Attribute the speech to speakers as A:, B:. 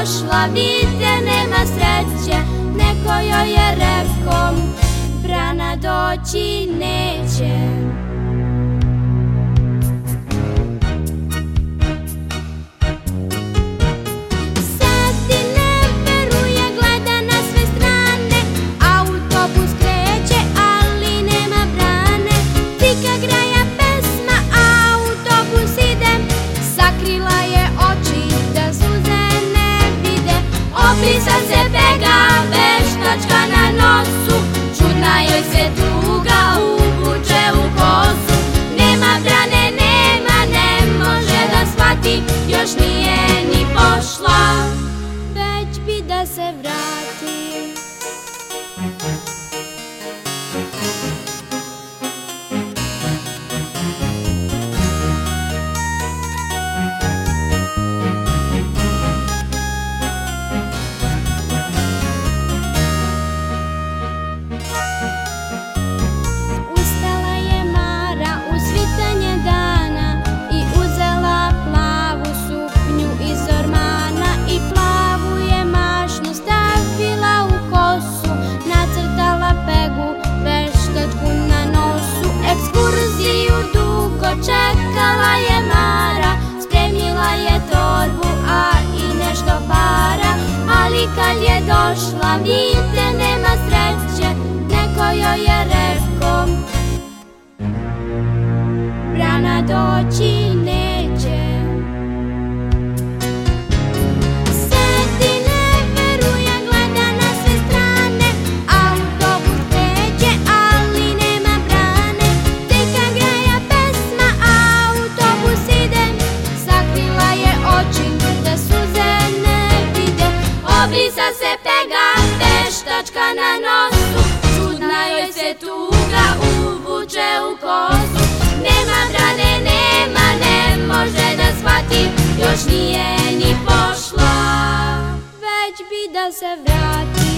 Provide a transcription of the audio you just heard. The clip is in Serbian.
A: došla, vidite nema sreće Neko joj je rekom, brana doći neće już nie kad je došla vidite nema sreće Neko joj je rekao. Brana doći Obrisa se pega veštačka na nosu. Čudna joj se tuga uvuče u kosu. Nema brane, nema, ne može da shvati Još nije ni pošla. Već bi da se vrati